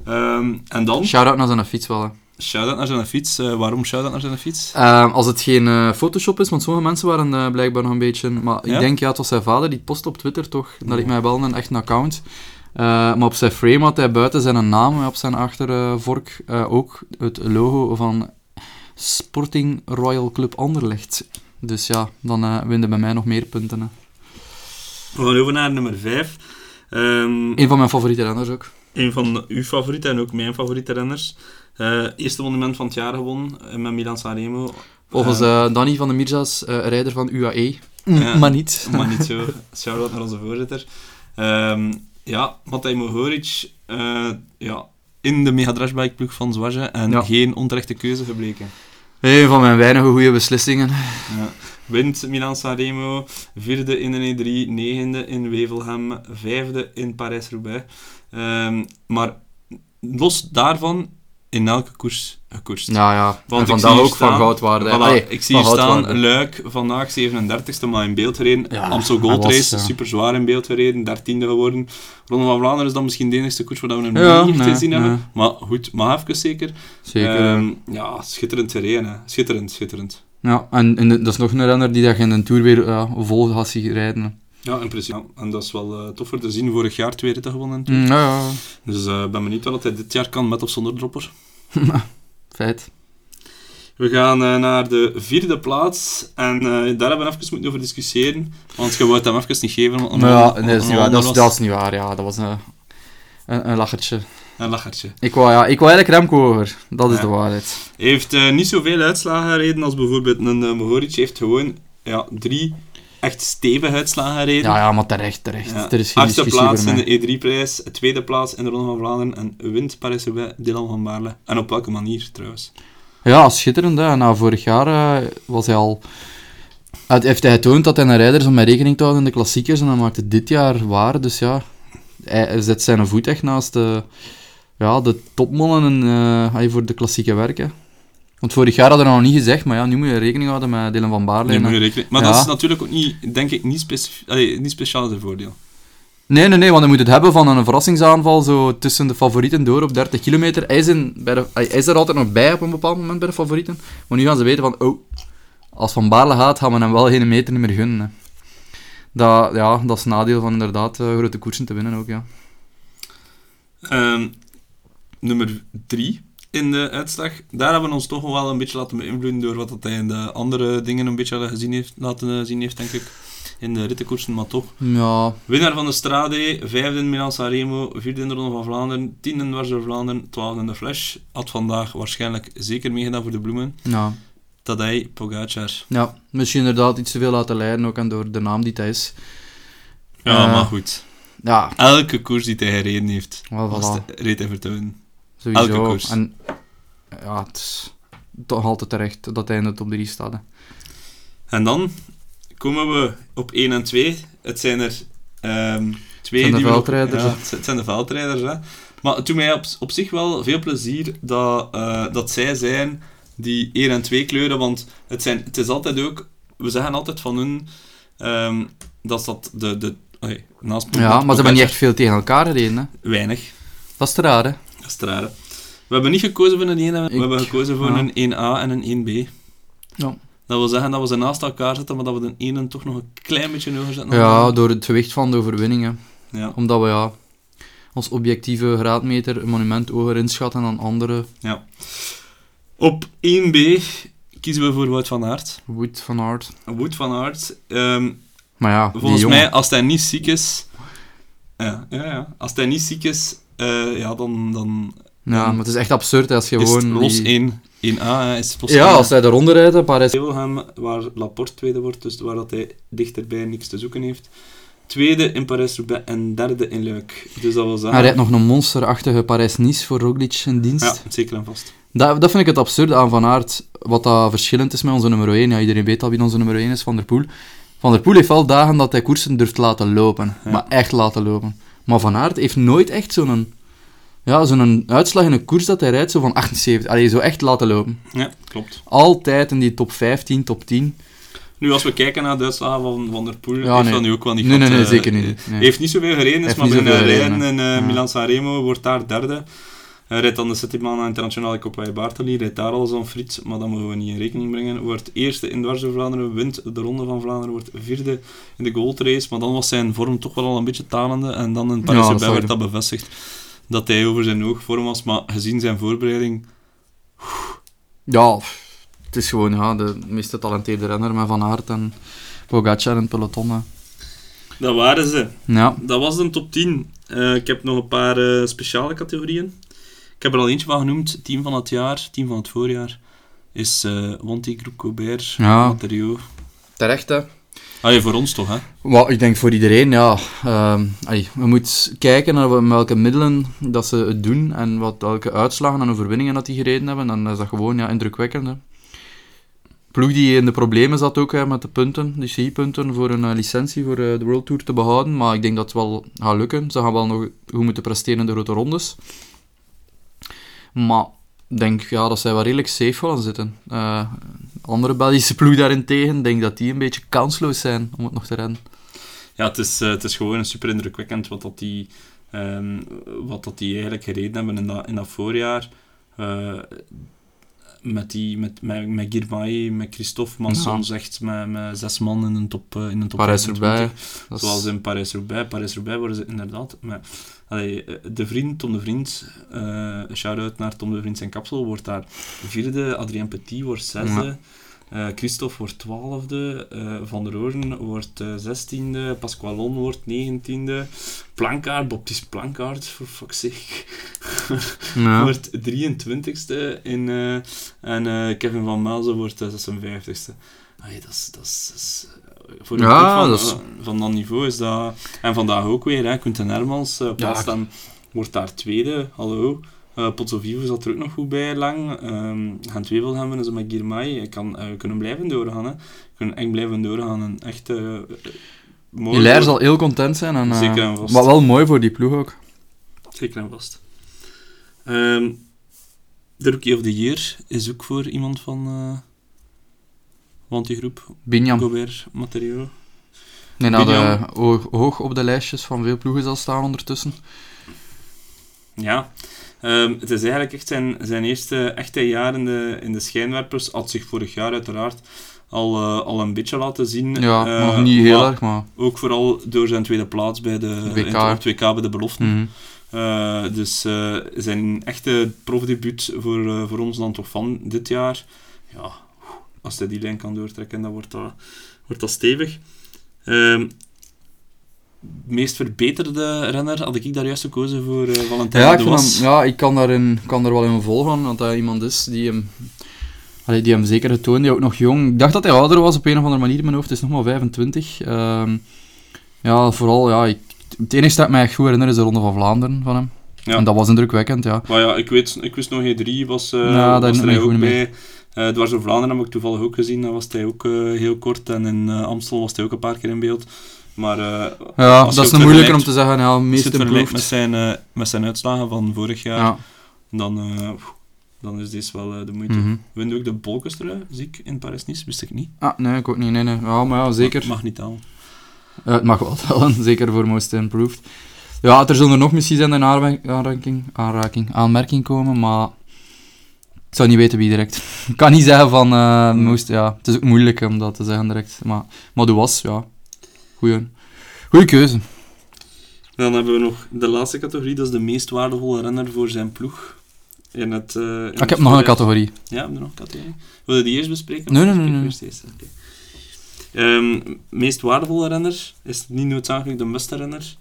Ehm, en dan, shout-out naar zijn fiets wel. hè. shout-out naar zijn fiets. Eh, waarom shout-out naar zijn fiets? Ehm, als het geen eh, Photoshop is, want sommige mensen waren eh, blijkbaar nog een beetje... Maar Ja? ik denk, ja, het was zijn vader, die post op Twitter toch, dat ik mij wel een echt account. Maar op zijn frame had hij buiten zijn naam, op zijn achtervork, ook het logo van Sporting Royal Club Anderlecht. Dus ja, dan winnen bij mij nog meer punten. Hè. We gaan over naar nummer 5. Ehm Een van mijn favoriete renners ook. een van uw favorieten en ook mijn favoriete renners. Eh, eerste monument van het jaar gewonnen eh, met Milan Sanremo. Volgens Eh, eh, Danny van de Mirza's, eh, rijder van UAE. Ja. Maar niet. maar niet zo. Shout-out naar onze voorzitter. Ehm, ja, Matej Mohoric eh, ja, in de Mega Drashbike ploeg van Zwaje en Ja. geen onterechte keuze gebleken. Een van mijn weinige goede beslissingen. Ja. Wint Milan Sanremo, vierde in de E3, negende in Wevelgem, vijfde in Parijs-Roubaix. Ehm, maar los daarvan, in elke koers gekoerst. Ja, ja. Want en vandaag ook van staan- goudwaarde. Voilà, ik zie van hier staan. Luik, vandaag 37ste, maar in beeld gereden. Ja, Amstel Gold was, Race, ja. super zwaar in beeld gereden, dertiende geworden. Ronde van Vlaanderen is dan misschien de enige koers waar we hem Ja, niet nee, gezien nee. hebben. Maar goed, maar even zeker. Zeker. Ehm, ja, schitterend terrein, hè. Schitterend, schitterend. Ja, en, en dat is nog een renner die dat je in de Tour weer ja, vol gaat zien rijden. Ja, in principe. Ja, en dat is wel eh, tof voor te zien. Vorig jaar twee ritten gewonnen. Mm, ja, ja, Dus eh, ik ben benieuwd wat hij dit jaar kan met of zonder dropper. feit. We gaan eh, naar de vierde plaats. En daar hebben we even moeten over discussiëren. Want je wou het hem even niet geven. ja, nee, dat is niet waar. Dat is, dat is niet waar, ja. Dat was een, een, een lachertje. Een lachertje. Ik wou, ja, ik wou eigenlijk Remco over. Dat is Ja. de waarheid. Hij heeft eh, niet zoveel uitslagen gereden als bijvoorbeeld een uh, Mohoric. heeft gewoon ja, drie echt stevige uitslagen gereden. Ja, ja, maar terecht, terecht. Ja. Er is geen Achtste plaats in de E3-prijs, tweede plaats in de Ronde van Vlaanderen en wint Paris-Roubaix Dylan van Baarle. En op welke manier trouwens? Ja, schitterend. Hè. Na vorig jaar eh, was hij al... Het heeft hij getoond dat hij een rijder is om mee rekening te houden in de klassiekers. En dat maakt het dit jaar waar. Dus ja, hij hij zet zijn voet echt naast de, ja, de topmannen eh, allee, voor de klassieke werken. Want vorig jaar hadden we nog niet gezegd, maar ja, nu moet je rekening houden met Dylan van Baarle. Nu en- moet je rekening- Maar Ja. dat is natuurlijk ook niet, denk ik, niet, specif- allee, niet speciaal zijn voordeel. Nee, nee, nee, want hij moet het hebben van een verrassingsaanval zo tussen de favorieten door op 30 kilometer. Hij is, in, bij de, hij is er altijd nog bij op een bepaald moment bij de favorieten. Maar nu gaan ze weten van, oh, als Van Baarle gaat, gaan we hem wel geen meter meer gunnen. Hè. Dat, ja, dat is nadeel van inderdaad eh, grote koersen te winnen ook, ja. Ehm, nummer drie in de uitslag. Daar hebben we ons toch wel een beetje laten beïnvloeden door wat dat hij in de andere dingen een beetje gezien heeft, laten zien heeft, denk ik. In de rittenkoersen, maar toch. Ja, Winnaar van de Strade, vijfde in Milan Sanremo, vierde in de Ronde van Vlaanderen, tiende in Dwars Vlaanderen, twaalfde in de Flash. Had vandaag waarschijnlijk zeker meegedaan voor de bloemen. ja, Tadej Pogacar. ja, misschien inderdaad iets te veel laten leiden, ook en door de naam die hij is. Ja, Eh, maar goed. Ja, Elke koers die hij gereden heeft, was voilà. de, reed hij vertonen. Sowieso. elke koers. En ja, het is toch altijd terecht dat hij in de top 3 staat. hè. En dan komen we op 1 en 2. Het zijn er ehm, twee zijn de nog- veldrijders, ja, het zijn de veldrijders, hè. Maar het doet mij op, op zich wel veel plezier dat, eh, dat zij zijn die 1 en 2 kleuren, want het, zijn, het is altijd ook... We zeggen altijd van hun ehm, dat dat de... de oei, naast Ja, maar ze hebben niet echt veel tegen elkaar gereden. Hè. Weinig. Dat is te raar, hè? We hebben niet gekozen voor een 1, we Ik- hebben gekozen voor ja. een 1A en een 1B. Ja. Dat wil zeggen dat we ze naast elkaar zetten, maar dat we de ene toch nog een klein beetje hoger zetten. Ja, door het gewicht van de overwinningen. ja. Omdat we ja, als objectieve graadmeter een monument hoger inschatten dan andere. Ja. Op 1B kiezen we voor Wout van Aert. Wood van Aert. Wout van Aert. ehm, Maar ja, volgens mij, als hij niet ziek is... Ja, ja, ja. Als hij niet ziek is, eh, ja, dan, dan Ja, maar het is echt absurd als je is het gewoon... los die- 1. 1A hè, is het los Ja, 1. als hij de ronde rijdt, Parijs... Wilhelm, waar Laporte tweede wordt, dus waar dat hij dichterbij niks te zoeken heeft. Tweede in Parijs-Roubaix en derde in Luik. Dus dat was dat. Hij rijdt nog een monsterachtige Parijs-Nice voor Roglic in dienst. Ja, zeker en vast. Dat, dat vind ik het absurde aan Van Aert, wat dat verschillend is met onze nummer 1. Ja, iedereen weet al wie onze nummer 1 is, Van der Poel. Van der Poel heeft wel dagen dat hij koersen durft laten lopen. Ja. Maar echt laten lopen. Maar Van Aert heeft nooit echt zo'n... Ja, zo'n uitslag in een koers dat hij rijdt, zo van 78. Allee, zo echt laten lopen. Ja, klopt. Altijd in die top 15, top 10. Nu, als we kijken naar de uitslagen van Van der Poel, Ja, heeft nee. dat nu ook wel niet Nee, nee, nee, eh, zeker niet. Nee. Heeft niet zoveel gereden, is maar zoveel rijden in eh, Ja. Milan-San Remo, wordt daar derde. Hij rijdt dan de Settimana Internationale Coppa bij Bartoli, rijdt daar al zo'n friet, maar dat moeten we niet in rekening brengen. Wordt eerste in Dwars door Vlaanderen, wint de Ronde van Vlaanderen, wordt vierde in de Gold Race, maar dan was zijn vorm toch wel al een beetje talende en dan in Ja, dat roubaix zag werd dat bevestigd dat hij over zijn hoogvorm was, maar gezien zijn voorbereiding, Ja, het is gewoon ja, de meest getalenteerde renner met Van Aert en Pogacar in het peloton. dat waren ze. Ja, Dat was de top 10. Eh, ik heb nog een paar eh, speciale categorieën. Ik heb er al eentje van genoemd. Team van het jaar, team van het voorjaar. Is eh Wanty Groep Colbert, Ja. Materio. terecht hè. Ah, voor ons toch, hè? Wel, ik denk voor iedereen, ja. ehm allee, we moeten kijken naar welke middelen dat ze het doen en wat, welke uitslagen en overwinningen dat die gereden hebben. Dan is dat gewoon ja, indrukwekkend. Hè. Ploeg die in de problemen zat ook hè, met de punten, die CI-punten, voor een eh, licentie voor eh, de World Tour te behouden. Maar ik denk dat het wel gaat lukken. Ze gaan wel nog goed moeten presteren in de grote rondes. Maar ik denk ja, dat zij wel redelijk safe gaan zitten. Eh, andere Belgische ploeg daarentegen, denk dat die een beetje kansloos zijn om het nog te rennen. Ja, het is, eh, het is gewoon super indrukwekkend wat dat die, ehm, wat dat die eigenlijk gereden hebben in dat, in dat voorjaar. Eh, met, die, met, met, met Girmay, met Christophe Manson, Ja. zegt met, met zes man in een top, in een top Parijs-Roubaix. 25. Dat is- Zoals in Parijs-Roubaix. Parijs-Roubaix worden ze inderdaad... Maar, allee, de vriend, Tom de Vriend, eh shout-out naar Tom de Vriend zijn kapsel, wordt daar vierde. Adrien Petit wordt zesde. eh, Christophe wordt twaalfde. eh, Van der Oorden wordt zestiende. Pasqualon wordt negentiende. Plankaart, Baptiste Plankaart, for fuck's sake, Ja. wordt 23ste. In, eh, en eh, Kevin van Melzen wordt eh, 56ste. Allee, dat is... Dat voor een Ja, van, dat is- eh, van dat niveau is dat... En vandaag ook weer, hè, Quinten Hermans, eh Ja. wordt daar tweede, hallo. Eh Potso Vivo zat er ook nog goed bij, lang. Ehm gaan twee wil hebben, ze met Girmay. Ik kan, eh, kunnen blijven doorgaan, hè. Kunnen echt blijven doorgaan. En echt eh, eh, mooi. Voor- zal heel content zijn. En, eh, Zeker en vast. Maar wel mooi voor die ploeg ook. Zeker en vast. Ehm de Rookie of the Year is ook voor iemand van... want die groep, Binjam. Gobert, Materio. Nee, dat Binjam. eh, ho- hoog op de lijstjes van veel ploegen zal staan ondertussen. Ja, Ehm, het is eigenlijk echt zijn, zijn eerste echte jaar in de, in de schijnwerpers. Had zich vorig jaar uiteraard al, eh, al een beetje laten zien. Ja, Eh, nog niet heel erg, maar... Ook vooral door zijn tweede plaats bij de WK. het- WK bij de beloften. Eh, dus zijn echte profdebuut voor, voor ons dan toch van dit jaar. Ja, als hij die lijn kan doortrekken, dan wordt dat, wordt dat stevig. Ehm meest verbeterde renner had ik daar juist gekozen voor eh Valentijn Ja, ik, vind hem, ja, ik kan, daarin, kan er wel in volgen, want hij iemand is die hem, allee, die hem zeker getoond, die ook nog jong... Ik dacht dat hij ouder was op een of andere manier in mijn hoofd, hij is nog maar 25. Ehm, ja, vooral, ja, ik, het enige dat ik mij echt goed herinner is de Ronde van Vlaanderen van hem. Ja. En dat was indrukwekkend, ja. Maar ja, ik, weet, ik wist nog E3 was, eh Ja, daar was er ook goed mee. Dwars door Vlaanderen heb ik toevallig ook gezien, daar was hij ook eh, heel kort. En in eh, Amstel was hij ook een paar keer in beeld. Maar Ja, als dat is het een moeilijker om te zeggen, ja, Als je meest het vergelijkt improved. met zijn, met zijn uitslagen van vorig jaar, Ja. dan, dan is deze wel de moeite. mhm. Wint ook de Bolkestrui, ziek in Paris-Nice, wist ik niet. Ah, nee, ik ook niet, nee, nee. Ja, maar ja, zeker. Mag niet. Eh, het mag wel tellen, zeker voor Most Improved. Ja, er zullen er nog misschien zijn in aanra- aanraking, aanraking, aanmerking komen, maar ik zou niet weten wie direct. Ik kan niet zeggen van eh, Most, ja, het is ook moeilijk om dat te zeggen direct, maar, maar de was, ja, goeie, goeie keuze. Dan hebben we nog de laatste categorie, dat is de meest waardevolle renner voor zijn ploeg. In het, eh, in Ah, ik heb nog een categorie. Ja, hebben we nog een categorie? Wil je die eerst bespreken? Nee, nee, nee, nee. eerst. Ehm, meest waardevolle renner is niet noodzakelijk de beste renner.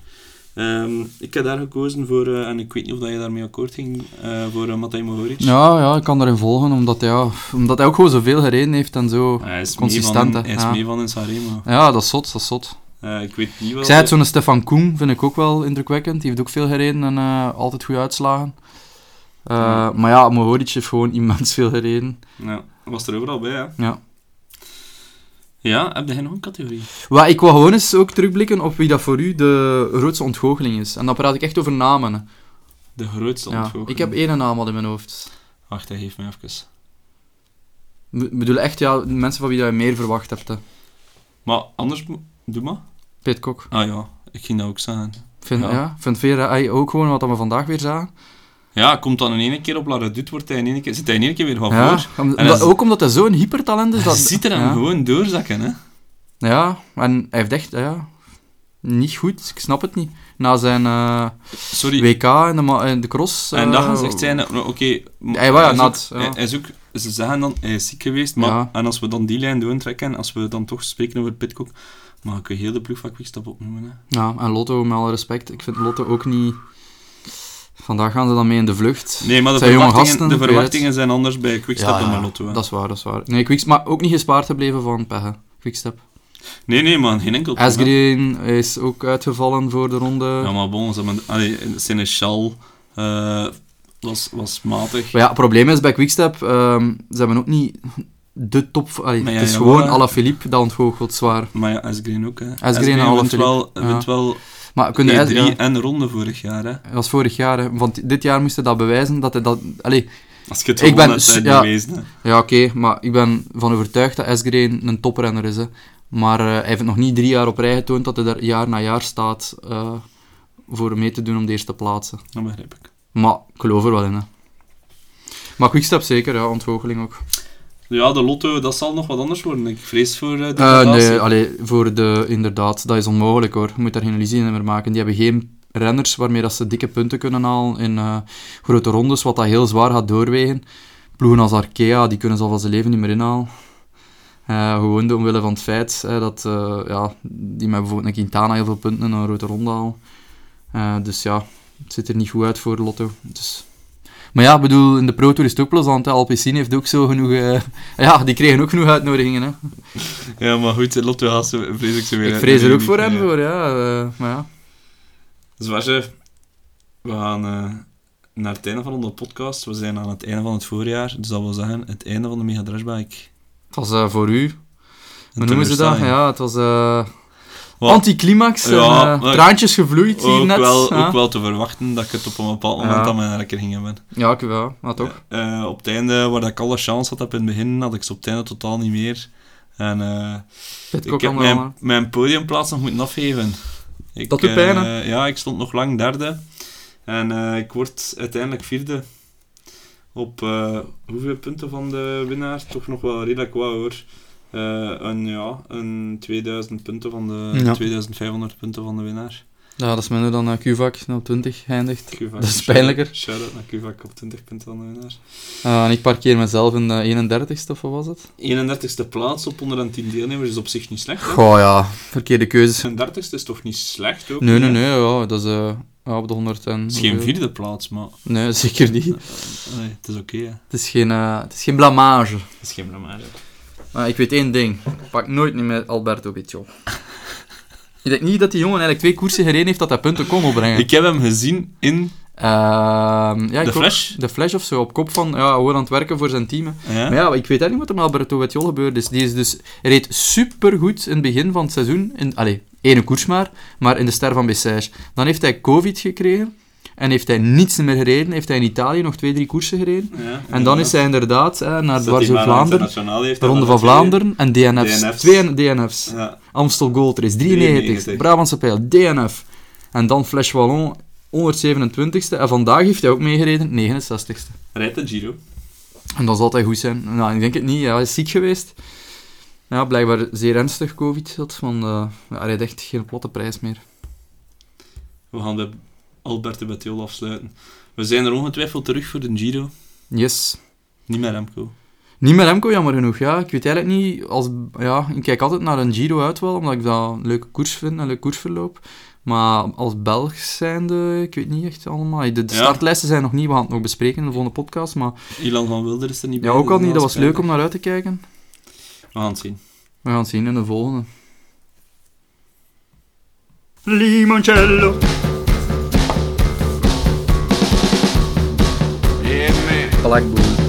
Ehm, ik heb daar gekozen voor, eh, en ik weet niet of dat je daarmee akkoord ging, eh, voor uh, Matej Mohoric. Ja, ja, ik kan erin volgen, omdat, ja, omdat hij ook gewoon zoveel gereden heeft en zo. Hij is consistent, mee van, hij is Ja. mee van in Sanremo. Ja, dat is zot, dat is zot. Eh, ik weet niet wel... Ik zei het, zo'n Stefan Koen vind ik ook wel indrukwekkend. Die heeft ook veel gereden en eh, altijd goede uitslagen. Eh, Ja. Maar ja, Mohoric heeft gewoon immens veel gereden. Ja, was er overal bij, hè. Ja. Ja, heb jij nog een categorie? Wat, ik wil gewoon eens ook terugblikken op wie dat voor u de grootste ontgoocheling is. En dan praat ik echt over namen. De grootste Ja. ontgoocheling. Ik heb één naam al in mijn hoofd. Wacht, hij geeft me even. Ik bedoel echt, ja, mensen van wie je meer verwacht hebt. Hè. Maar anders, doe maar. Pitcock. Ah ja, ik ging dat ook zeggen. Vind, Ja. vind Vera Ai ook gewoon wat we vandaag weer zagen. Ja, komt dan in één keer op La Redoute, wordt hij in één keer, zit hij in één keer weer van Ja, voor. om- En omdat- dat- ook omdat hij zo'n hypertalent is. Dat ziet er hem ja. gewoon doorzakken, hè. Ja, en hij heeft echt, ja, niet goed. Ik snap het niet. Na zijn eh, Sorry. WK in de, in de cross. En eh, dat gezegd zijn, nou, oké, Hij was ook- ja. hij- hij is ook, ze zeggen dan, hij is ziek geweest, maar, en als we dan die lijn doontrekken, als we dan toch spreken over Pitcock, mag ik een hele ploeg van Quickstep opnoemen, hè. Ja, en Lotto, met alle respect. Ik vind Lotto ook niet... Vandaag gaan ze dan mee in de vlucht. Nee, maar de Zijn verwachtingen, de verwachtingen zijn anders bij Quickstep Ja, dan bij Lotto, hè. Dat is waar, dat is waar. Nee, Quickstep, maar ook niet gespaard gebleven van Pegge. Quickstep. Nee, nee, man, geen enkel probleem. Asgreen is ook uitgevallen voor de ronde. Ja, maar bon, ze hebben, allee, Seneschal eh was, was matig. Maar ja, het probleem is bij Quickstep, ehm, ze hebben ook niet de top... allee, ja, het is ja, gewoon. Alaphilippe dat ontgoochelt zwaar. Maar ja, Asgreen ook, hè. Asgreen en wint wel, wint wel Maar kun je... E3 ja, en ronde vorig jaar, hè. dat was vorig jaar, hè. want dit jaar moest hij dat bewijzen dat hij dat... Allee, Als je het Ik ben hebt, ja. bewezen. Ja, oké, maar ik ben van overtuigd dat Asgreen een toprenner is. Hè. Maar eh, hij heeft nog niet drie jaar op rij getoond dat hij daar jaar na jaar staat eh, voor mee te doen om de eerste plaatsen. Dat begrijp ik. Maar ik geloof er wel in. Hè. Maar Quickstep zeker, ja, ontgoocheling ook. Ja, de lotto, dat zal nog wat anders worden. Ik vrees voor uh, de Eh, degradatie. nee, allee, voor de, inderdaad, dat is onmogelijk hoor. Je moet daar geen illusie in meer maken. Die hebben geen renners waarmee dat ze dikke punten kunnen halen in eh, grote rondes, wat dat heel zwaar gaat doorwegen. Ploegen als Arkea, die kunnen ze al van zijn leven niet meer inhalen. Eh, gewoon de- omwille van het feit hè, dat eh, ja, die met bijvoorbeeld een Quintana heel veel punten in een grote ronde halen. Eh, dus ja, het ziet er niet goed uit voor Lotto. Dus... Maar ja, ik bedoel, in de Pro Tour is het ook plezant. hè. Alpecin heeft ook zo genoeg... eh, Ja, die kregen ook genoeg uitnodigingen. Hè. Ja, maar goed, lotto ze, vrees ik ze weer Ik vrees er ook voor hem, voor, ja. eh, maar ja. Zwaarje, we gaan eh, naar het einde van onze podcast. We zijn aan het einde van het voorjaar. Dus dat wil zeggen, het einde van de Mega Drashbike. Het was voor u. Hoe noemen ze dat? Ja, het was Wat anticlimax. Ja, eh, traantjes gevloeid hier ook, net. wel, ja. ook wel te verwachten dat ik het op een bepaald moment Ja. aan mijn rekker ging hebben. Ja, ik, ja, maar toch. Eh, op het einde, waar ik alle chance had op in het begin, had ik ze op het einde totaal niet meer. En eh, Pitcock ik heb wel, mijn, mijn podiumplaats nog moeten afgeven. Ik, Dat doet pijn, eh, ja, ik stond nog lang derde. En eh, ik word uiteindelijk vierde. Op eh, hoeveel punten van de winnaar? Toch nog wel redelijk wat hoor. Eh, een, ja, een 2000 punten van de... Ja. 2500 punten van de winnaar. Ja, dat is minder dan uh, Qvac, op 20 eindigt. Kuvak, Dat is pijnlijker. Shout-out naar Kuvak op 20 punten van de winnaar. Ah, en ik parkeer mezelf in de 31ste, of wat was het? 31ste plaats op 110 deelnemers is op zich niet slecht. hè? Goh, ja. Verkeerde keuzes. 31ste is toch niet slecht ook? Nee, nee, nee, ja, dat is uh, ja, op de 100 en... Het is geen vierde plaats, maar Nee, zeker niet. nee, het is oké. Het is geen, eh, het is geen blamage. Het is geen blamage. Maar ik weet één ding. Ik pak nooit meer met Alberto Bitjo. ik denk niet dat die jongen eigenlijk twee koersen gereden heeft dat hij punten kon opbrengen. Ik heb hem gezien in Ehm, ja, de Flash. De Flash of zo, op kop van, ja, gewoon aan het werken voor zijn team. Ja? Maar ja, ik weet eigenlijk niet wat er met Alberto Betjol gebeurd is. Die is dus, reed supergoed in het begin van het seizoen. In, allee, ene koers maar, maar in de Ster van Bessage. Dan heeft hij covid gekregen en heeft hij niets meer gereden. Heeft hij in Italië nog twee, drie koersen gereden. Ja, En dan is hij inderdaad hè, naar Dwarzo Vlaanderen, de Ronde van Vlaanderen en DNF's. DNF's. Twee DNF's. Ja, Amstel Gold Race, 93, 93. Brabantse Pijl, DNF. En dan Flash Wallon, 127ste. En vandaag heeft hij ook meegereden, 69ste. rijdt de Giro. En dat zal altijd goed zijn. Nou, ik denk het niet. Ja, hij is ziek geweest. Ja, blijkbaar zeer ernstig covid. Want eh, hij rijdt echt geen platte prijs meer. We gaan de Alberto Bettiol afsluiten. We zijn er ongetwijfeld terug voor de Giro. Yes. Niet meer Remco. Niet met Remco, jammer genoeg. Ja, ik weet eigenlijk niet... Als, ja, ik kijk altijd naar een Giro uit wel, omdat ik dat een leuke koers vind, een leuk koersverloop. Maar als Belg zijnde, ik weet niet echt allemaal. De, de Ja. startlijsten zijn nog niet, we gaan het nog bespreken in de volgende podcast. Maar Ilan van Wilder is er niet bij. ja, ook al dus niet, dat was leuk om naar uit te kijken. We gaan het zien. We gaan het zien in de volgende. Limoncello. falar que